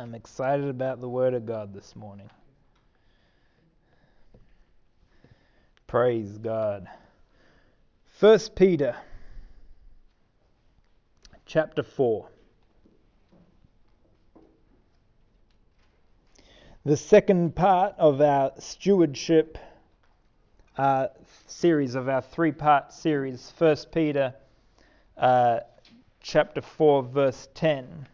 I'm excited about the Word of God this morning. Praise God. First Peter chapter 4. The second part of our stewardship uh, series, of our three part series, First Peter uh, chapter 4, verse 10.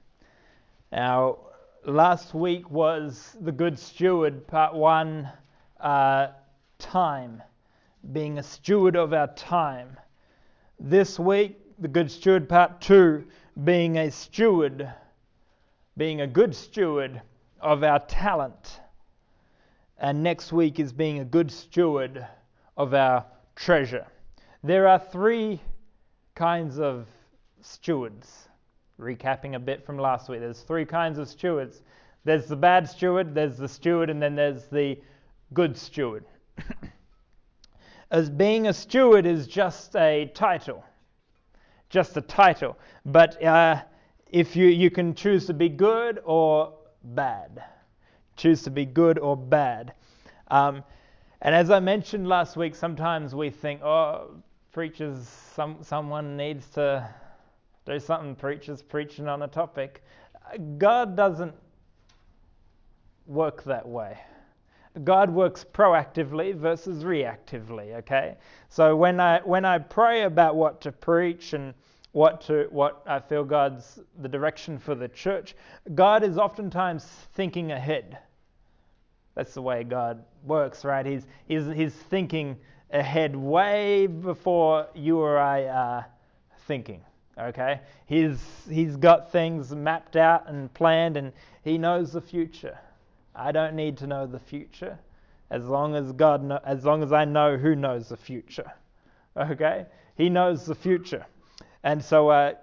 Our last week was the Good Steward, part one, uh, time, being a steward of our time. This week, the Good Steward, part two, being a steward, being a good steward of our talent. And next week is being a good steward of our treasure. There are three kinds of stewards recapping a bit from last week, there's three kinds of stewards there's the bad steward, there's the steward, and then there's the good steward. As being a steward is just a title, just a title. But uh, if you, you can choose to be good or bad, choose to be good or bad. Um, and as I mentioned last week, sometimes we think, oh, preachers, some, someone needs to do something, preachers preaching on a topic. God doesn't work that way. God works proactively versus reactively, okay? So when I when I pray about what to preach and what to what I feel God's the direction for the church, God is oftentimes thinking ahead. That's the way God works, right? He's he's he's thinking ahead way before you or I are thinking. Okay? He's, he's got things mapped out and planned, and he knows the future. I don't need to know the future as long as God as long as I know who knows the future. Okay? He knows the future. And so uh,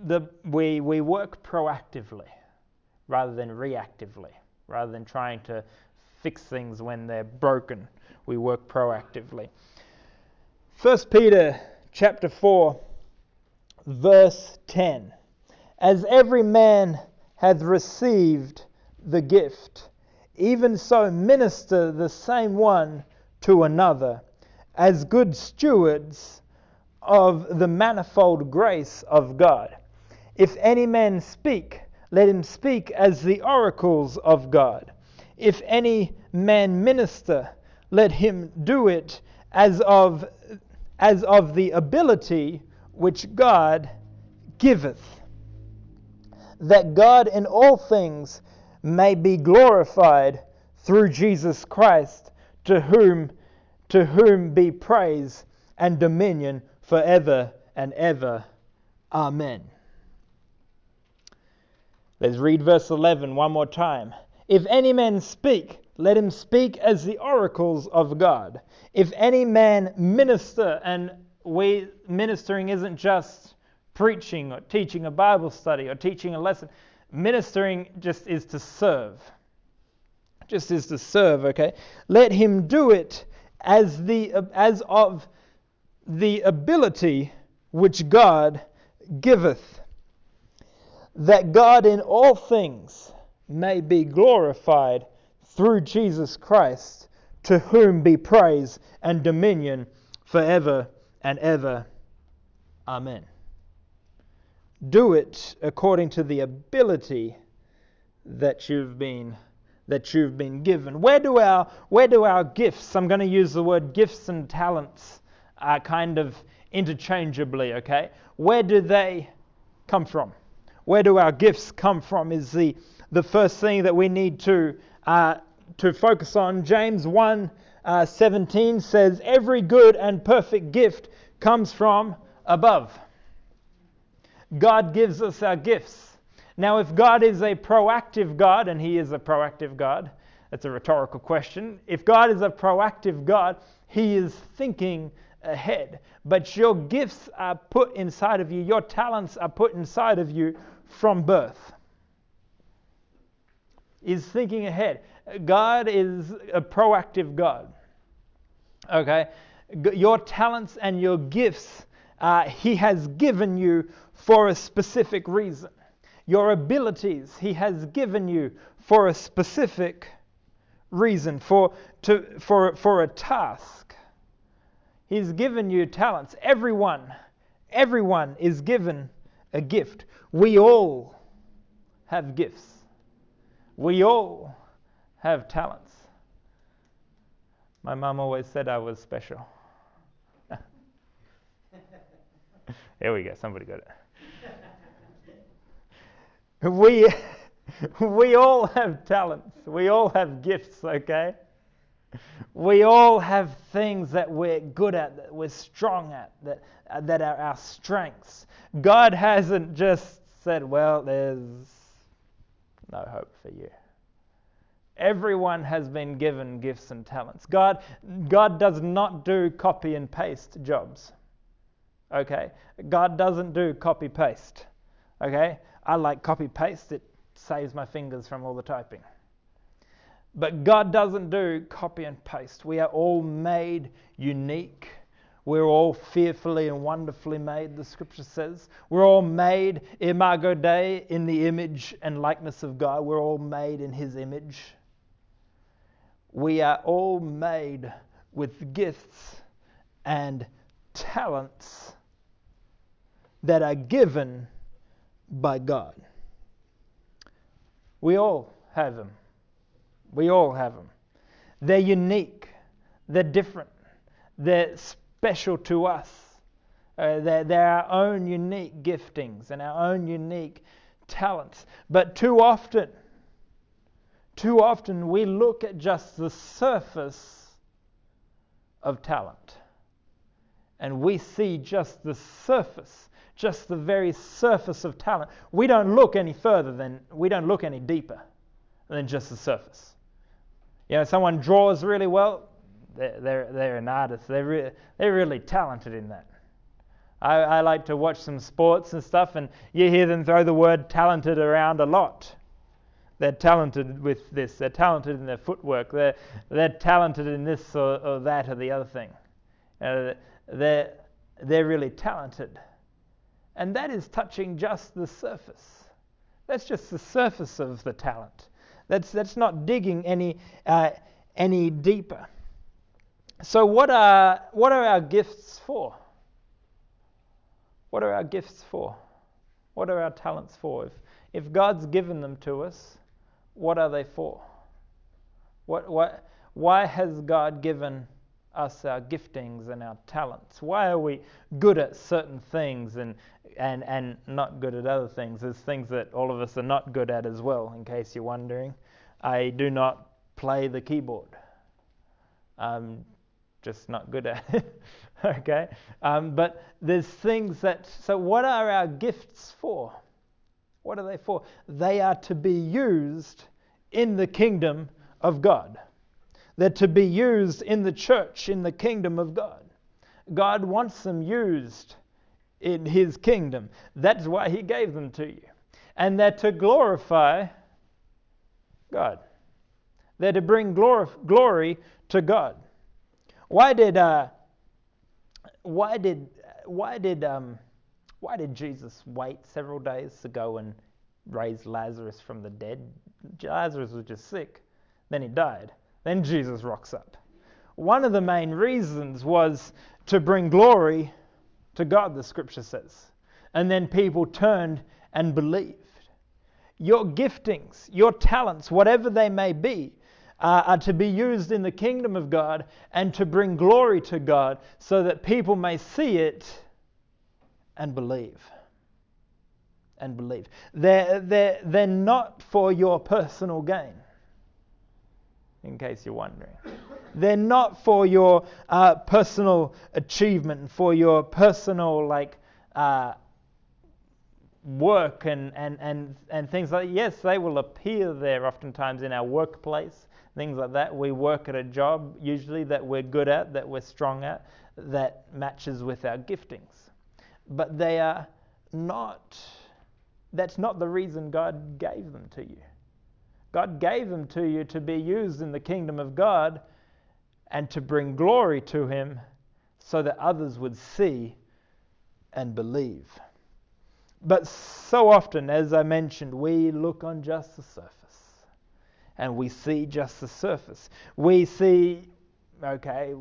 the, we, we work proactively rather than reactively, rather than trying to fix things when they're broken. We work proactively. First Peter chapter 4 verse 10 As every man hath received the gift, even so minister the same one to another, as good stewards of the manifold grace of God. If any man speak, let him speak as the oracles of God. If any man minister, let him do it as of, as of the ability which God giveth, that God in all things may be glorified through Jesus Christ, to whom to whom be praise and dominion forever and ever. Amen. Let's read verse 11 one more time. If any man speak, let him speak as the oracles of God. If any man minister, and we ministering isn't just preaching or teaching a Bible study or teaching a lesson. Ministering just is to serve. Just is to serve, okay? Let him do it as the as of the ability which God giveth, that God in all things may be glorified through Jesus Christ, to whom be praise and dominion forever and ever. Amen. Do it according to the ability that you've been that you've been given. Where do our where do our gifts? I'm going to use the word gifts and talents uh, kind of interchangeably. Okay, where do they come from? Where do our gifts come from? Is the the first thing that we need to uh, to focus on. James 1 uh, 17 says, Every good and perfect gift comes from above. God gives us our gifts. Now, if God is a proactive God, and He is a proactive God, that's a rhetorical question. If God is a proactive God, He is thinking ahead. But your gifts are put inside of you, your talents are put inside of you from birth. Is thinking ahead. God is a proactive God. Okay? Your talents and your gifts, uh, He has given you for a specific reason. your abilities, He has given you for a specific reason, for, to, for, for a task. He's given you talents. Everyone, everyone is given a gift. We all have gifts. We all have talents. My mum always said I was special. Here we go, somebody got it. we, we all have talents, we all have gifts, okay? We all have things that we're good at, that we're strong at, that, uh, that are our strengths. God hasn't just said, well, there's no hope for you. Everyone has been given gifts and talents. God, God does not do copy and paste jobs. Okay? God doesn't do copy paste. Okay? I like copy paste, it saves my fingers from all the typing. But God doesn't do copy and paste. We are all made unique. We're all fearfully and wonderfully made, the scripture says. We're all made, imago Dei, in the image and likeness of God. We're all made in His image. We are all made with gifts and talents that are given by God. We all have them. We all have them. They're unique, they're different, they're special to us. Uh, they're, they're our own unique giftings and our own unique talents. But too often, too often we look at just the surface of talent. And we see just the surface, just the very surface of talent. We don't look any further than, we don't look any deeper than just the surface. You know, someone draws really well, they're, they're, they're an artist. They're, re- they're really talented in that. I, I like to watch some sports and stuff, and you hear them throw the word talented around a lot. They're talented with this. They're talented in their footwork. They're, they're talented in this or, or that or the other thing. Uh, they're, they're really talented. And that is touching just the surface. That's just the surface of the talent. That's, that's not digging any, uh, any deeper. So, what are, what are our gifts for? What are our gifts for? What are our talents for? If, if God's given them to us, what are they for? What, what, why has God given us our giftings and our talents? Why are we good at certain things and, and, and not good at other things? There's things that all of us are not good at as well, in case you're wondering. I do not play the keyboard. I'm just not good at it. okay? Um, but there's things that, so what are our gifts for? What are they for? They are to be used in the kingdom of God. They're to be used in the church, in the kingdom of God. God wants them used in His kingdom. That's why He gave them to you. And they're to glorify God. They're to bring glory, glory to God. Why did uh, why did why did um, why did Jesus wait several days to go and raise Lazarus from the dead? Lazarus was just sick. Then he died. Then Jesus rocks up. One of the main reasons was to bring glory to God, the scripture says. And then people turned and believed. Your giftings, your talents, whatever they may be, uh, are to be used in the kingdom of God and to bring glory to God so that people may see it and believe. And believe. They're, they're, they're not for your personal gain, in case you're wondering. They're not for your uh, personal achievement, for your personal, like, uh, work and, and, and, and things like. Yes, they will appear there oftentimes in our workplace, things like that. We work at a job usually that we're good at, that we're strong at, that matches with our giftings but they are not, that's not the reason God gave them to you. God gave them to you to be used in the kingdom of God and to bring glory to Him so that others would see and believe. But so often, as I mentioned, we look on just the surface and we see just the surface. We see, okay,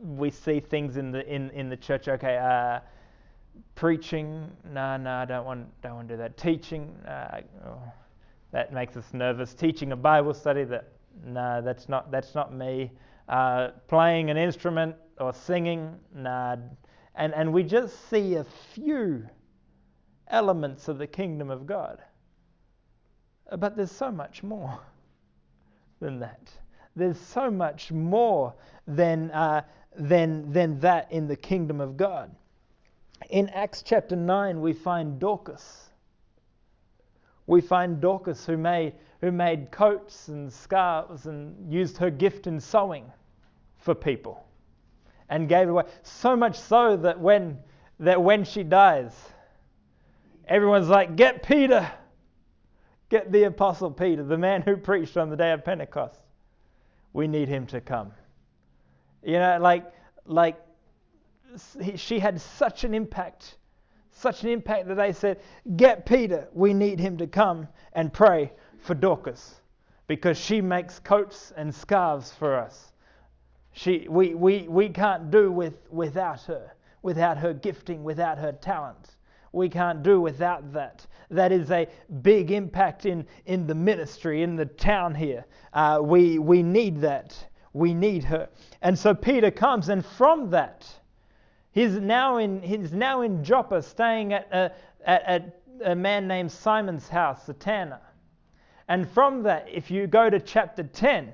we see things in the in, in the church. Okay, uh, preaching, no, no, I don't want don't want to do that. Teaching, uh, oh, that makes us nervous. Teaching a Bible study, that no, that's not that's not me. Uh, playing an instrument or singing, nah. And and we just see a few elements of the kingdom of God. But there's so much more than that. There's so much more than uh, than, than that in the kingdom of God. In Acts chapter 9, we find Dorcas. We find Dorcas who made, who made coats and scarves and used her gift in sewing for people and gave away. So much so that when, that when she dies, everyone's like, Get Peter! Get the Apostle Peter, the man who preached on the day of Pentecost. We need him to come. You know, like, like she had such an impact, such an impact that they said, Get Peter, we need him to come and pray for Dorcas because she makes coats and scarves for us. She, we, we, we can't do with, without her, without her gifting, without her talent. We can't do without that. That is a big impact in, in the ministry, in the town here. Uh, we, we need that we need her. And so Peter comes, and from that, he's now in, he's now in Joppa, staying at a, at, at a man named Simon's house, the tanner. And from that, if you go to chapter 10,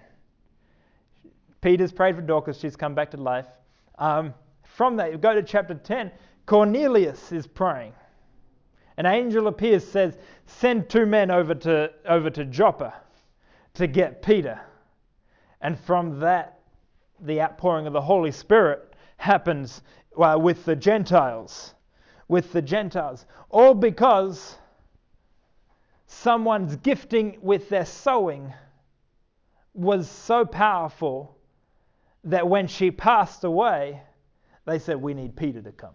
Peter's prayed for Dorcas, she's come back to life. Um, from that, you go to chapter 10, Cornelius is praying. An angel appears, says, Send two men over to, over to Joppa to get Peter. And from that, the outpouring of the Holy Spirit happens uh, with the Gentiles. With the Gentiles. All because someone's gifting with their sewing was so powerful that when she passed away, they said, We need Peter to come.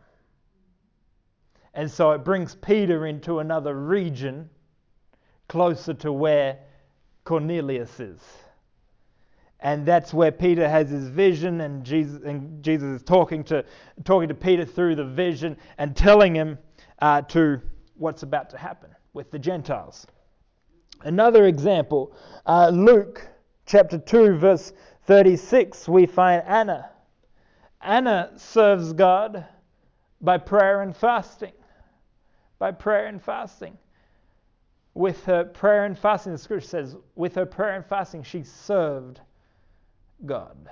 And so it brings Peter into another region closer to where Cornelius is. And that's where Peter has his vision, and Jesus, and Jesus is talking to, talking to Peter through the vision and telling him uh, to what's about to happen with the Gentiles. Another example, uh, Luke chapter 2, verse 36, we find Anna. Anna serves God by prayer and fasting. By prayer and fasting. With her prayer and fasting, the scripture says, with her prayer and fasting, she served God.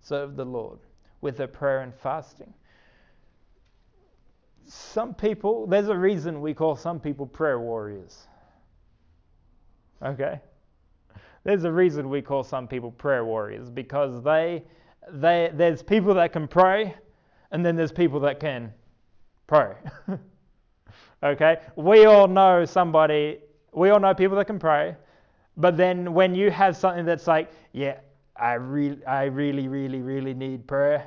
Serve the Lord with their prayer and fasting. Some people, there's a reason we call some people prayer warriors. Okay? There's a reason we call some people prayer warriors because they, they there's people that can pray and then there's people that can pray. okay? We all know somebody, we all know people that can pray, but then when you have something that's like, yeah, I, re- I really, really, really need prayer,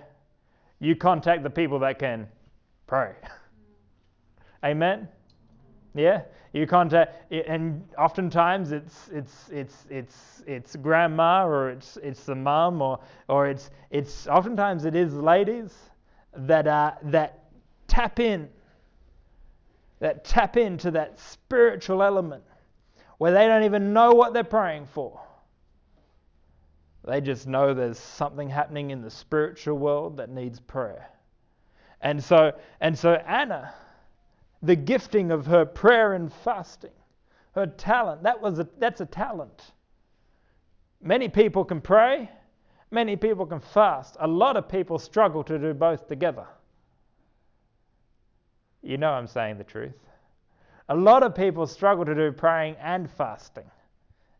you contact the people that can pray. Amen? Yeah? You contact, and oftentimes it's, it's, it's, it's, it's grandma or it's, it's the mum or, or it's, it's, oftentimes it is ladies that, uh, that tap in, that tap into that spiritual element where they don't even know what they're praying for they just know there's something happening in the spiritual world that needs prayer. And so, and so Anna, the gifting of her prayer and fasting, her talent, that was a, that's a talent. Many people can pray, many people can fast. A lot of people struggle to do both together. You know I'm saying the truth. A lot of people struggle to do praying and fasting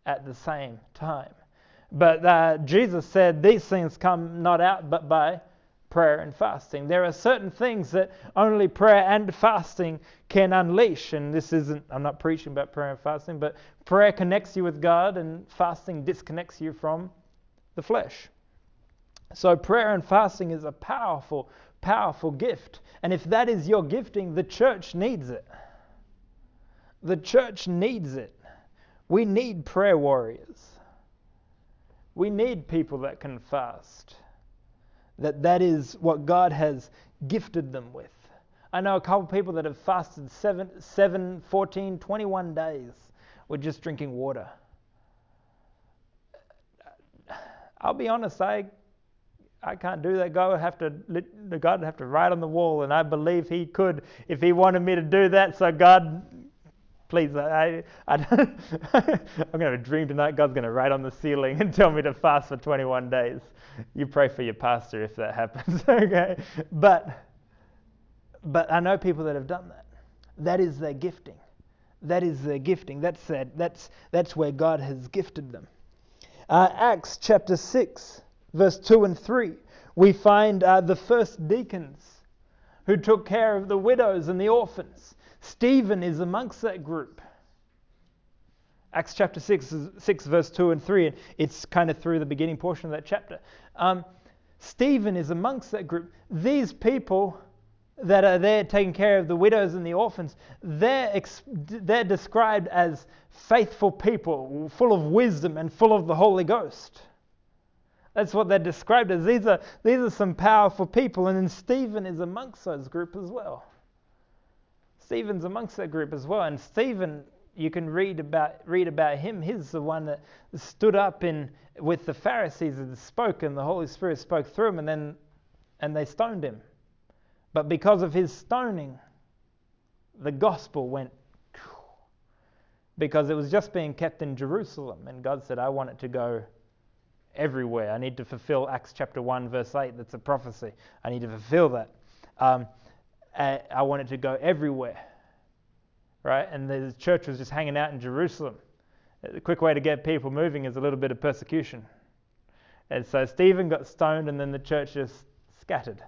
at the same time. But uh, Jesus said these things come not out but by prayer and fasting. There are certain things that only prayer and fasting can unleash. And this isn't, I'm not preaching about prayer and fasting, but prayer connects you with God and fasting disconnects you from the flesh. So prayer and fasting is a powerful, powerful gift. And if that is your gifting, the church needs it. The church needs it. We need prayer warriors. We need people that can fast. That that is what God has gifted them with. I know a couple people that have fasted 7, 7 14, 21 days with just drinking water. I'll be honest, I I can't do that. God would have to God would have to write on the wall, and I believe He could if He wanted me to do that. So God, please, I, I, I'm going to have a dream tonight. God's going to write on the ceiling and tell me to fast for 21 days. You pray for your pastor if that happens, okay? But but I know people that have done that. That is their gifting. That is their gifting. That's their, that's that's where God has gifted them. Uh, Acts chapter 6, verse 2 and 3, we find uh, the first deacons who took care of the widows and the orphans. Stephen is amongst that group. Acts chapter 6, 6 verse 2 and 3, and it's kind of through the beginning portion of that chapter. Um, Stephen is amongst that group. These people that are there taking care of the widows and the orphans, they're, they're described as faithful people, full of wisdom and full of the Holy Ghost. That's what they're described as. These are, these are some powerful people, and then Stephen is amongst those group as well. Stephen's amongst that group as well, and Stephen, you can read about read about him. He's the one that stood up in with the Pharisees and spoke, and the Holy Spirit spoke through him, and then and they stoned him. But because of his stoning, the gospel went because it was just being kept in Jerusalem. And God said, I want it to go everywhere. I need to fulfill Acts chapter 1, verse 8. That's a prophecy. I need to fulfill that. Um, I wanted to go everywhere. Right? And the church was just hanging out in Jerusalem. The quick way to get people moving is a little bit of persecution. And so Stephen got stoned, and then the church just scattered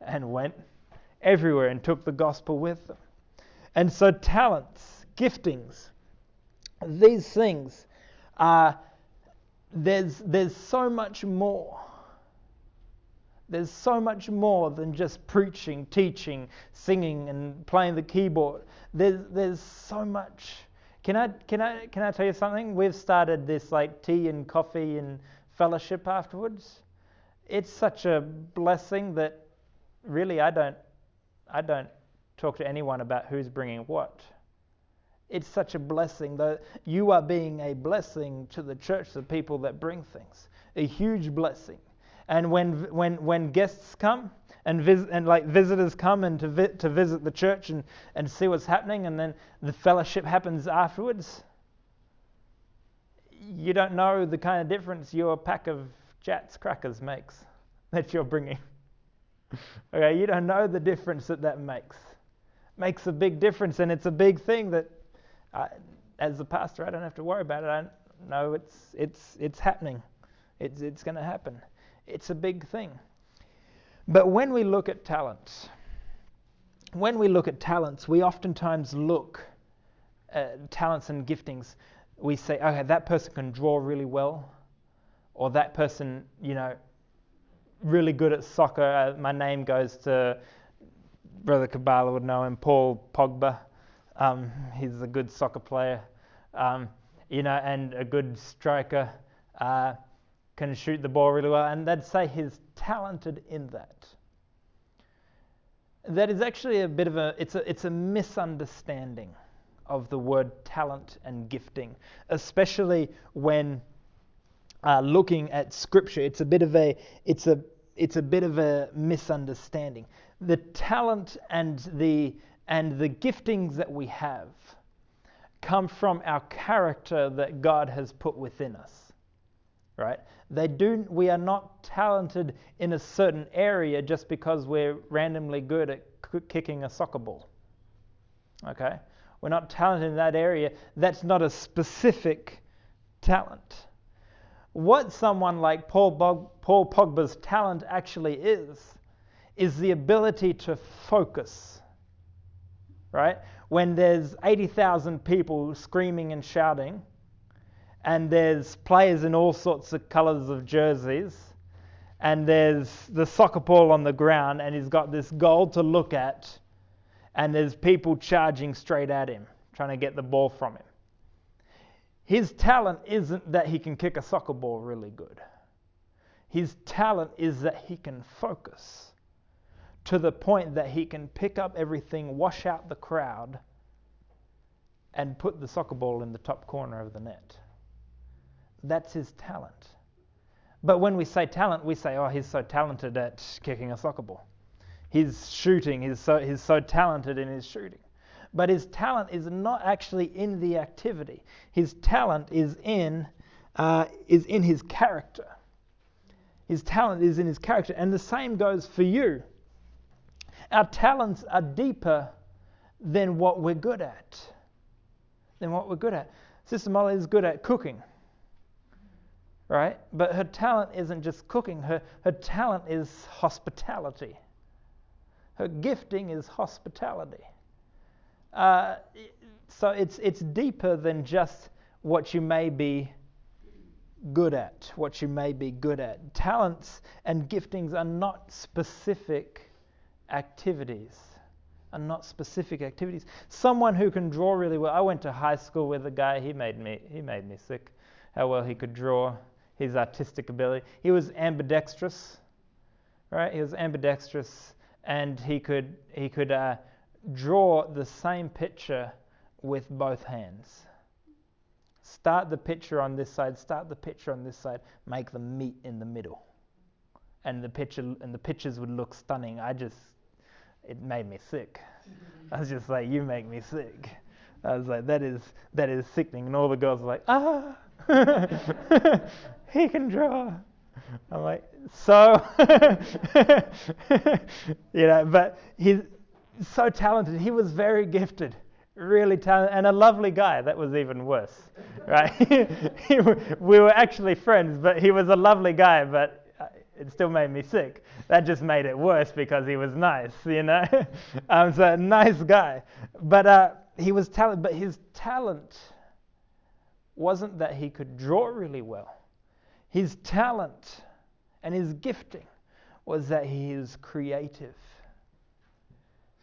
and went everywhere and took the gospel with them. And so, talents, giftings, these things are, there's, there's so much more. There's so much more than just preaching, teaching, singing, and playing the keyboard. There's, there's so much. Can I, can, I, can I tell you something? We've started this like tea and coffee and fellowship afterwards. It's such a blessing that really I don't, I don't talk to anyone about who's bringing what. It's such a blessing that you are being a blessing to the church, the people that bring things. A huge blessing. And when, when, when guests come, and, vis- and like visitors come and to, vi- to visit the church and, and see what's happening, and then the fellowship happens afterwards, you don't know the kind of difference your pack of Jatz crackers makes that you're bringing. okay, you don't know the difference that that makes. Makes a big difference, and it's a big thing that, I, as a pastor, I don't have to worry about it. I know it's it's it's happening. It's it's going to happen. It's a big thing. But when we look at talents, when we look at talents, we oftentimes look at talents and giftings. We say, okay, that person can draw really well, or that person, you know, really good at soccer. Uh, my name goes to Brother Kabbalah would know him, Paul Pogba. Um, he's a good soccer player, um, you know, and a good striker. Uh, can shoot the ball really well, and they'd say he's talented in that. That is actually a bit of a it's a it's a misunderstanding of the word talent and gifting, especially when uh, looking at Scripture. It's a bit of a it's a it's a bit of a misunderstanding. The talent and the and the giftings that we have come from our character that God has put within us. Right? They do we are not talented in a certain area just because we're randomly good at kicking a soccer ball. Okay? We're not talented in that area. That's not a specific talent what someone like Paul, Bog, Paul Pogba's talent actually is, is the ability to focus. Right? When there's 80,000 people screaming and shouting, and there's players in all sorts of colours of jerseys, and there's the soccer ball on the ground, and he's got this goal to look at, and there's people charging straight at him, trying to get the ball from him. His talent isn't that he can kick a soccer ball really good. His talent is that he can focus to the point that he can pick up everything, wash out the crowd, and put the soccer ball in the top corner of the net. That's his talent. But when we say talent, we say, oh, he's so talented at kicking a soccer ball. He's shooting, he's so, he's so talented in his shooting. But his talent is not actually in the activity. His talent is in, uh, is in his character. His talent is in his character. And the same goes for you. Our talents are deeper than what we're good at. Than what we're good at. Sister Molly is good at cooking right? But her talent isn't just cooking, her, her talent is hospitality. Her gifting is hospitality. Uh, so it's, it's deeper than just what you may be good at, what you may be good at. Talents and giftings are not specific activities. Are not specific activities. Someone who can draw really well. I went to high school with a guy. He made me. He made me sick. How well he could draw his artistic ability. He was ambidextrous, right? He was ambidextrous, and he could he could uh, draw the same picture with both hands. Start the picture on this side, start the picture on this side, make them meet in the middle, and the picture and the pictures would look stunning. I just it made me sick. I was just like, you make me sick. I was like, that is that is sickening, and all the girls were like, ah. he can draw. I'm like, so, you know, but he's so talented. He was very gifted, really talented, and a lovely guy. That was even worse, right? we were actually friends, but he was a lovely guy, but uh, it still made me sick. That just made it worse because he was nice, you know. um, so nice guy, but uh, he was talented. But his talent wasn't that he could draw really well. His talent and his gifting was that he is creative.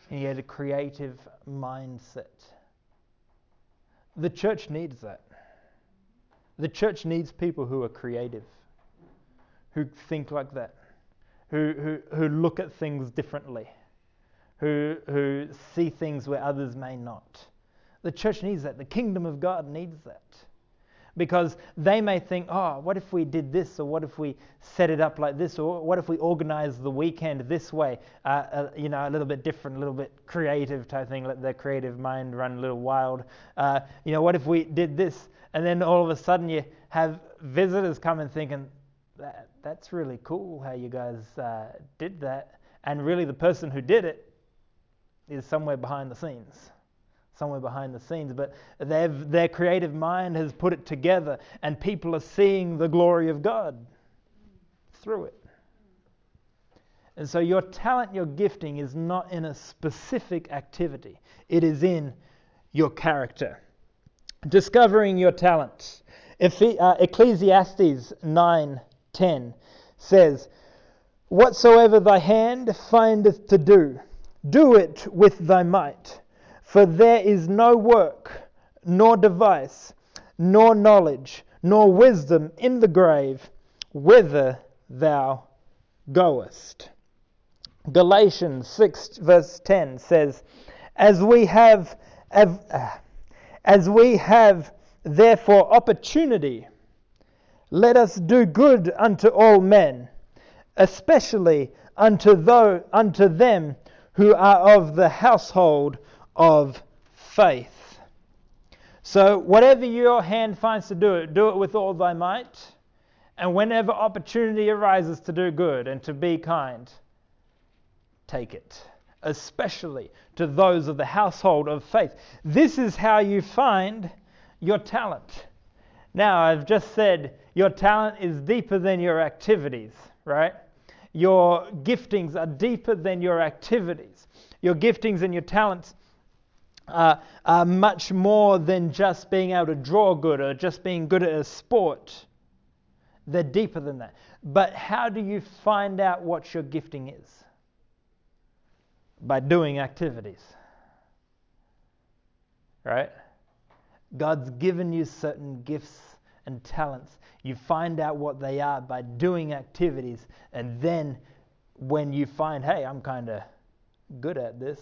He had a creative mindset. The church needs that. The church needs people who are creative, who think like that, who, who, who look at things differently, who, who see things where others may not. The church needs that. The kingdom of God needs that because they may think, oh, what if we did this, or what if we set it up like this, or what if we organize the weekend this way, uh, uh, you know, a little bit different, a little bit creative type thing, let their creative mind run a little wild. Uh, you know, what if we did this, and then all of a sudden you have visitors come and thinking, that, that's really cool how you guys uh, did that, and really the person who did it is somewhere behind the scenes somewhere behind the scenes, but their creative mind has put it together, and people are seeing the glory of God through it. And so, your talent, your gifting is not in a specific activity, it is in your character. Discovering your talent. Uh, Ecclesiastes 9:10 says, Whatsoever thy hand findeth to do, do it with thy might for there is no work, nor device, nor knowledge, nor wisdom in the grave, whither thou goest. Galatians 6, verse 10 says, As we have, as we have therefore opportunity, let us do good unto all men, especially unto, unto them who are of the household of faith. So, whatever your hand finds to do it, do it with all thy might. And whenever opportunity arises to do good and to be kind, take it, especially to those of the household of faith. This is how you find your talent. Now, I've just said your talent is deeper than your activities, right? Your giftings are deeper than your activities. Your giftings and your talents uh, are much more than just being able to draw good or just being good at a sport. They're deeper than that. But how do you find out what your gifting is? By doing activities. Right? God's given you certain gifts and talents. You find out what they are by doing activities, and then when you find, hey, I'm kind of good at this,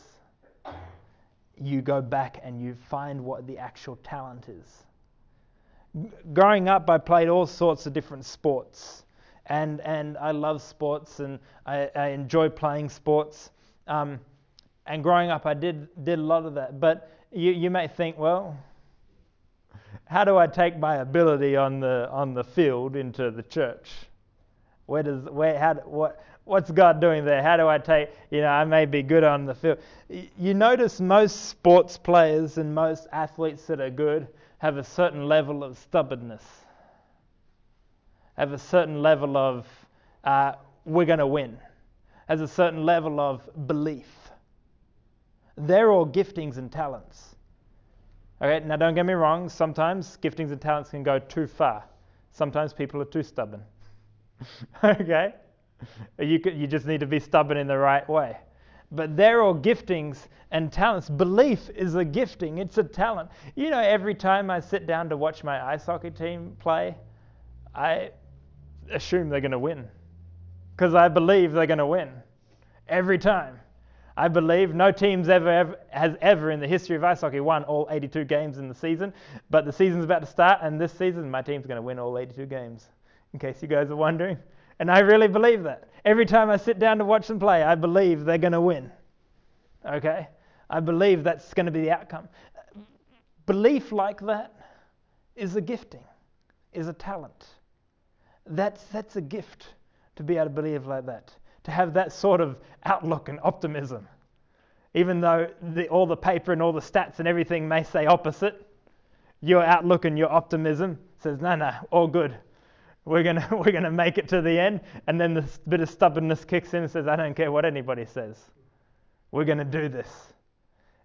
you go back and you find what the actual talent is. Growing up, I played all sorts of different sports, and and I love sports and I, I enjoy playing sports. Um, and growing up, I did did a lot of that. But you you may think, well, how do I take my ability on the on the field into the church? Where does where how what what's God doing there? How do I take, you know, I may be good on the field. You notice most sports players and most athletes that are good have a certain level of stubbornness, have a certain level of, uh, we're going to win, has a certain level of belief. They're all giftings and talents. Okay, now don't get me wrong, sometimes giftings and talents can go too far. Sometimes people are too stubborn. okay? You, you just need to be stubborn in the right way. But they're all giftings and talents. Belief is a gifting, it's a talent. You know, every time I sit down to watch my ice hockey team play, I assume they're going to win because I believe they're going to win every time. I believe no team's ever, ever has ever in the history of ice hockey won all 82 games in the season, but the season's about to start, and this season my team's going to win all 82 games. In case you guys are wondering, and I really believe that. Every time I sit down to watch them play, I believe they're going to win. Okay? I believe that's going to be the outcome. Belief like that is a gifting, is a talent. That's, that's a gift to be able to believe like that, to have that sort of outlook and optimism. Even though the, all the paper and all the stats and everything may say opposite, your outlook and your optimism says, no, no, all good we're gonna we're gonna make it to the end, and then this bit of stubbornness kicks in and says, I don't care what anybody says. We're gonna do this.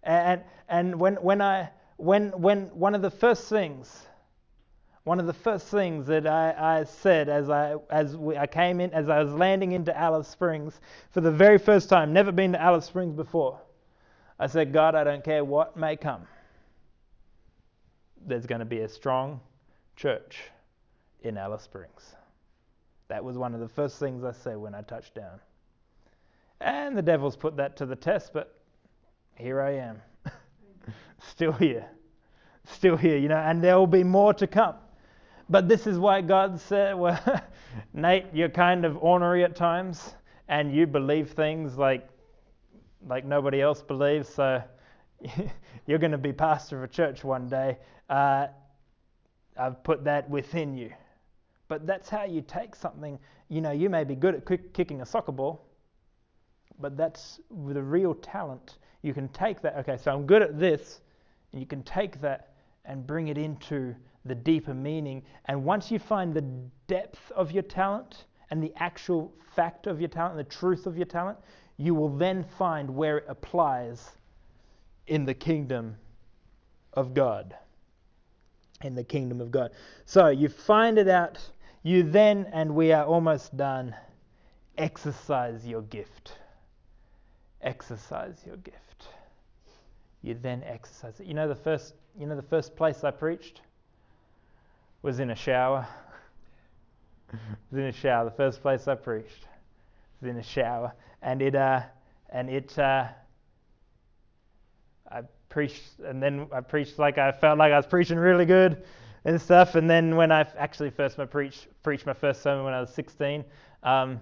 And and when when I when when one of the first things one of the first things that I, I said as I as we, I came in as I was landing into Alice Springs for the very first time, never been to Alice Springs before. I said, God, I don't care what may come. There's going to be a strong church in Alice Springs. That was one of the first things I said when I touched down. And the devil's put that to the test, but here I am. Still here. Still here, you know, and there will be more to come. But this is why God said, well, Nate, you're kind of ornery at times, and you believe things like like nobody else believes, so you're going to be pastor of a church one day. Uh, I've put that within you. But that's how you take something. You know, you may be good at kicking a soccer ball, but that's with a real talent. You can take that. Okay, so I'm good at this, and you can take that and bring it into the deeper meaning. And once you find the depth of your talent and the actual fact of your talent, the truth of your talent, you will then find where it applies in the kingdom of God. In the kingdom of God. So you find it out you then, and we are almost done, exercise your gift. Exercise your gift. You then exercise it. You know the first you know the first place I preached was in a shower. was in a shower. The first place I preached was in a shower. And it uh and it uh preached and then I preached like I felt like I was preaching really good and stuff. And then when I actually first my preach, preached my first sermon when I was 16, um,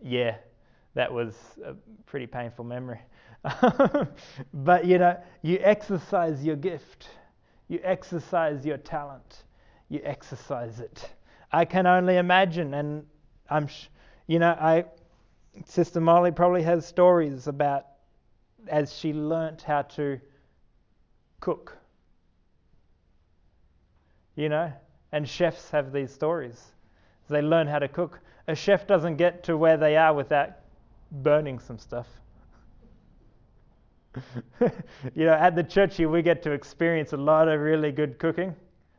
yeah, that was a pretty painful memory. but you know, you exercise your gift, you exercise your talent, you exercise it. I can only imagine, and I'm, sh- you know, I, Sister Molly probably has stories about as she learnt how to cook you know, and chefs have these stories. They learn how to cook. A chef doesn't get to where they are without burning some stuff. you know, at the church here, we get to experience a lot of really good cooking.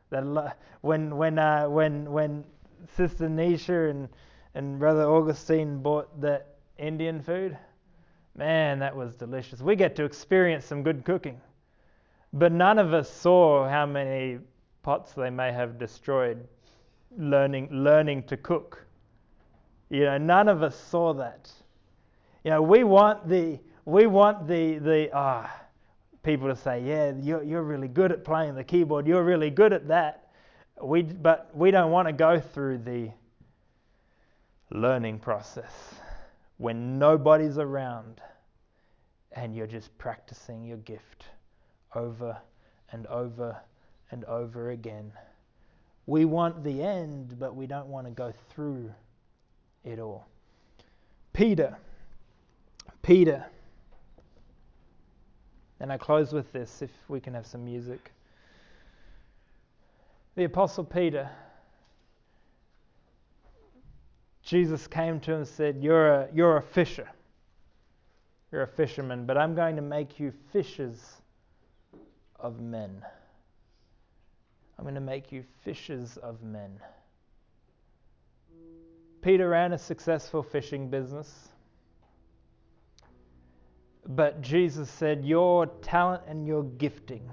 That when when uh, when when Sister Nisha and and Brother Augustine bought that Indian food. Man, that was delicious. We get to experience some good cooking. But none of us saw how many pots they may have destroyed learning learning to cook. You know, none of us saw that. You know, we want the we want the the ah people to say, yeah, you're you're really good at playing the keyboard. You're really good at that. We but we don't want to go through the learning process when nobody's around and you're just practicing your gift over and over and over again. We want the end, but we don't want to go through it all. Peter. Peter. And I close with this, if we can have some music. The Apostle Peter. Jesus came to him and said, You're a, you're a fisher. You're a fisherman, but I'm going to make you fishers of men. I'm going to make you fishers of men. Peter ran a successful fishing business. But Jesus said, Your talent and your gifting,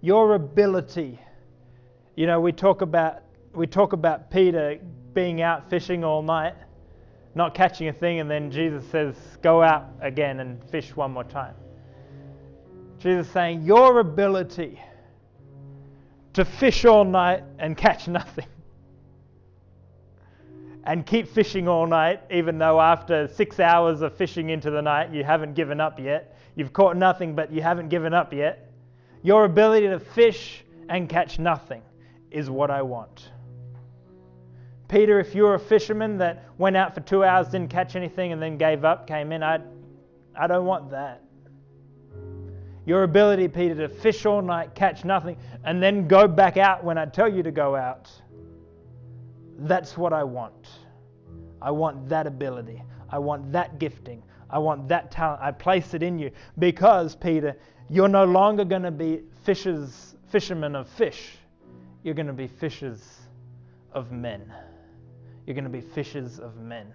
your ability. You know, we talk about we talk about Peter being out fishing all night, not catching a thing, and then Jesus says, Go out again and fish one more time. Jesus saying, Your ability to fish all night and catch nothing. And keep fishing all night, even though after six hours of fishing into the night, you haven't given up yet. You've caught nothing, but you haven't given up yet. Your ability to fish and catch nothing is what I want. Peter, if you're a fisherman that went out for two hours, didn't catch anything, and then gave up, came in, I, I don't want that. Your ability, Peter, to fish all night, catch nothing, and then go back out when I tell you to go out. That's what I want. I want that ability. I want that gifting. I want that talent. I place it in you because, Peter, you're no longer going to be fishers, fishermen of fish. You're going to be fishers of men. You're going to be fishers of men.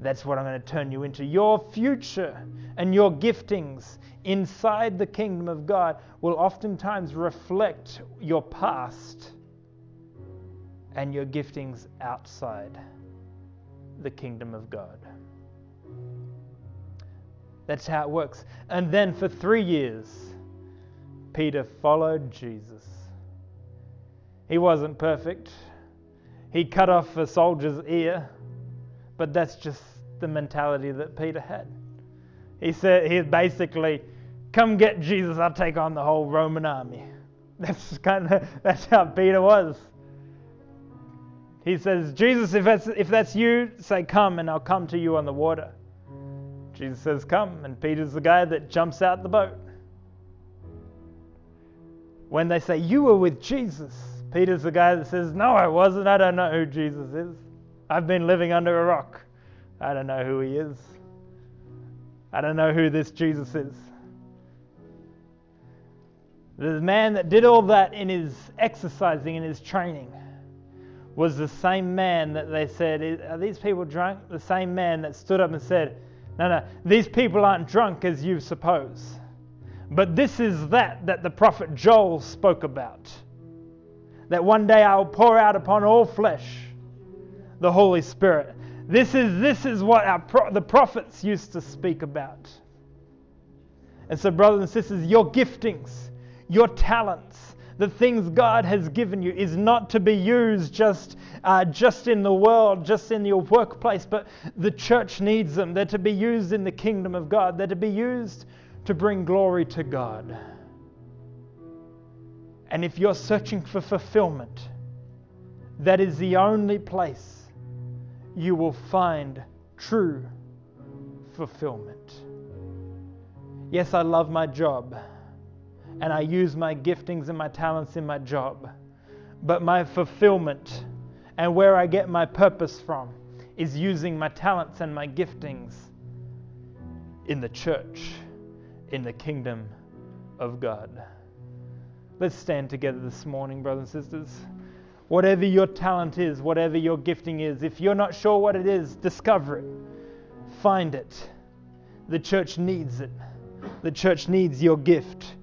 That's what I'm going to turn you into. Your future and your giftings inside the kingdom of God will oftentimes reflect your past and your giftings outside the kingdom of God. That's how it works. And then for three years, Peter followed Jesus. He wasn't perfect. He cut off a soldier's ear, but that's just the mentality that Peter had. He said he basically, "Come get Jesus, I'll take on the whole Roman army." That's kind of that's how Peter was. He says, "Jesus, if that's if that's you, say come, and I'll come to you on the water." Jesus says, "Come," and Peter's the guy that jumps out the boat. When they say, "You were with Jesus," Peter's the guy that says, "No, I wasn't. I don't know who Jesus is. I've been living under a rock." I don't know who he is. I don't know who this Jesus is. The man that did all that in his exercising, in his training, was the same man that they said, Are these people drunk? The same man that stood up and said, No, no, these people aren't drunk as you suppose. But this is that that the prophet Joel spoke about. That one day I will pour out upon all flesh the Holy Spirit. This is, this is what pro- the prophets used to speak about. And so, brothers and sisters, your giftings, your talents, the things God has given you is not to be used just, uh, just in the world, just in your workplace, but the church needs them. They're to be used in the kingdom of God, they're to be used to bring glory to God. And if you're searching for fulfillment, that is the only place you will find true fulfillment. Yes, I love my job and I use my giftings and my talents in my job, but my fulfillment and where I get my purpose from is using my talents and my giftings in the church, in the kingdom of God. Let's stand together this morning, brothers and sisters. Whatever your talent is, whatever your gifting is, if you're not sure what it is, discover it. Find it. The church needs it. The church needs your gift.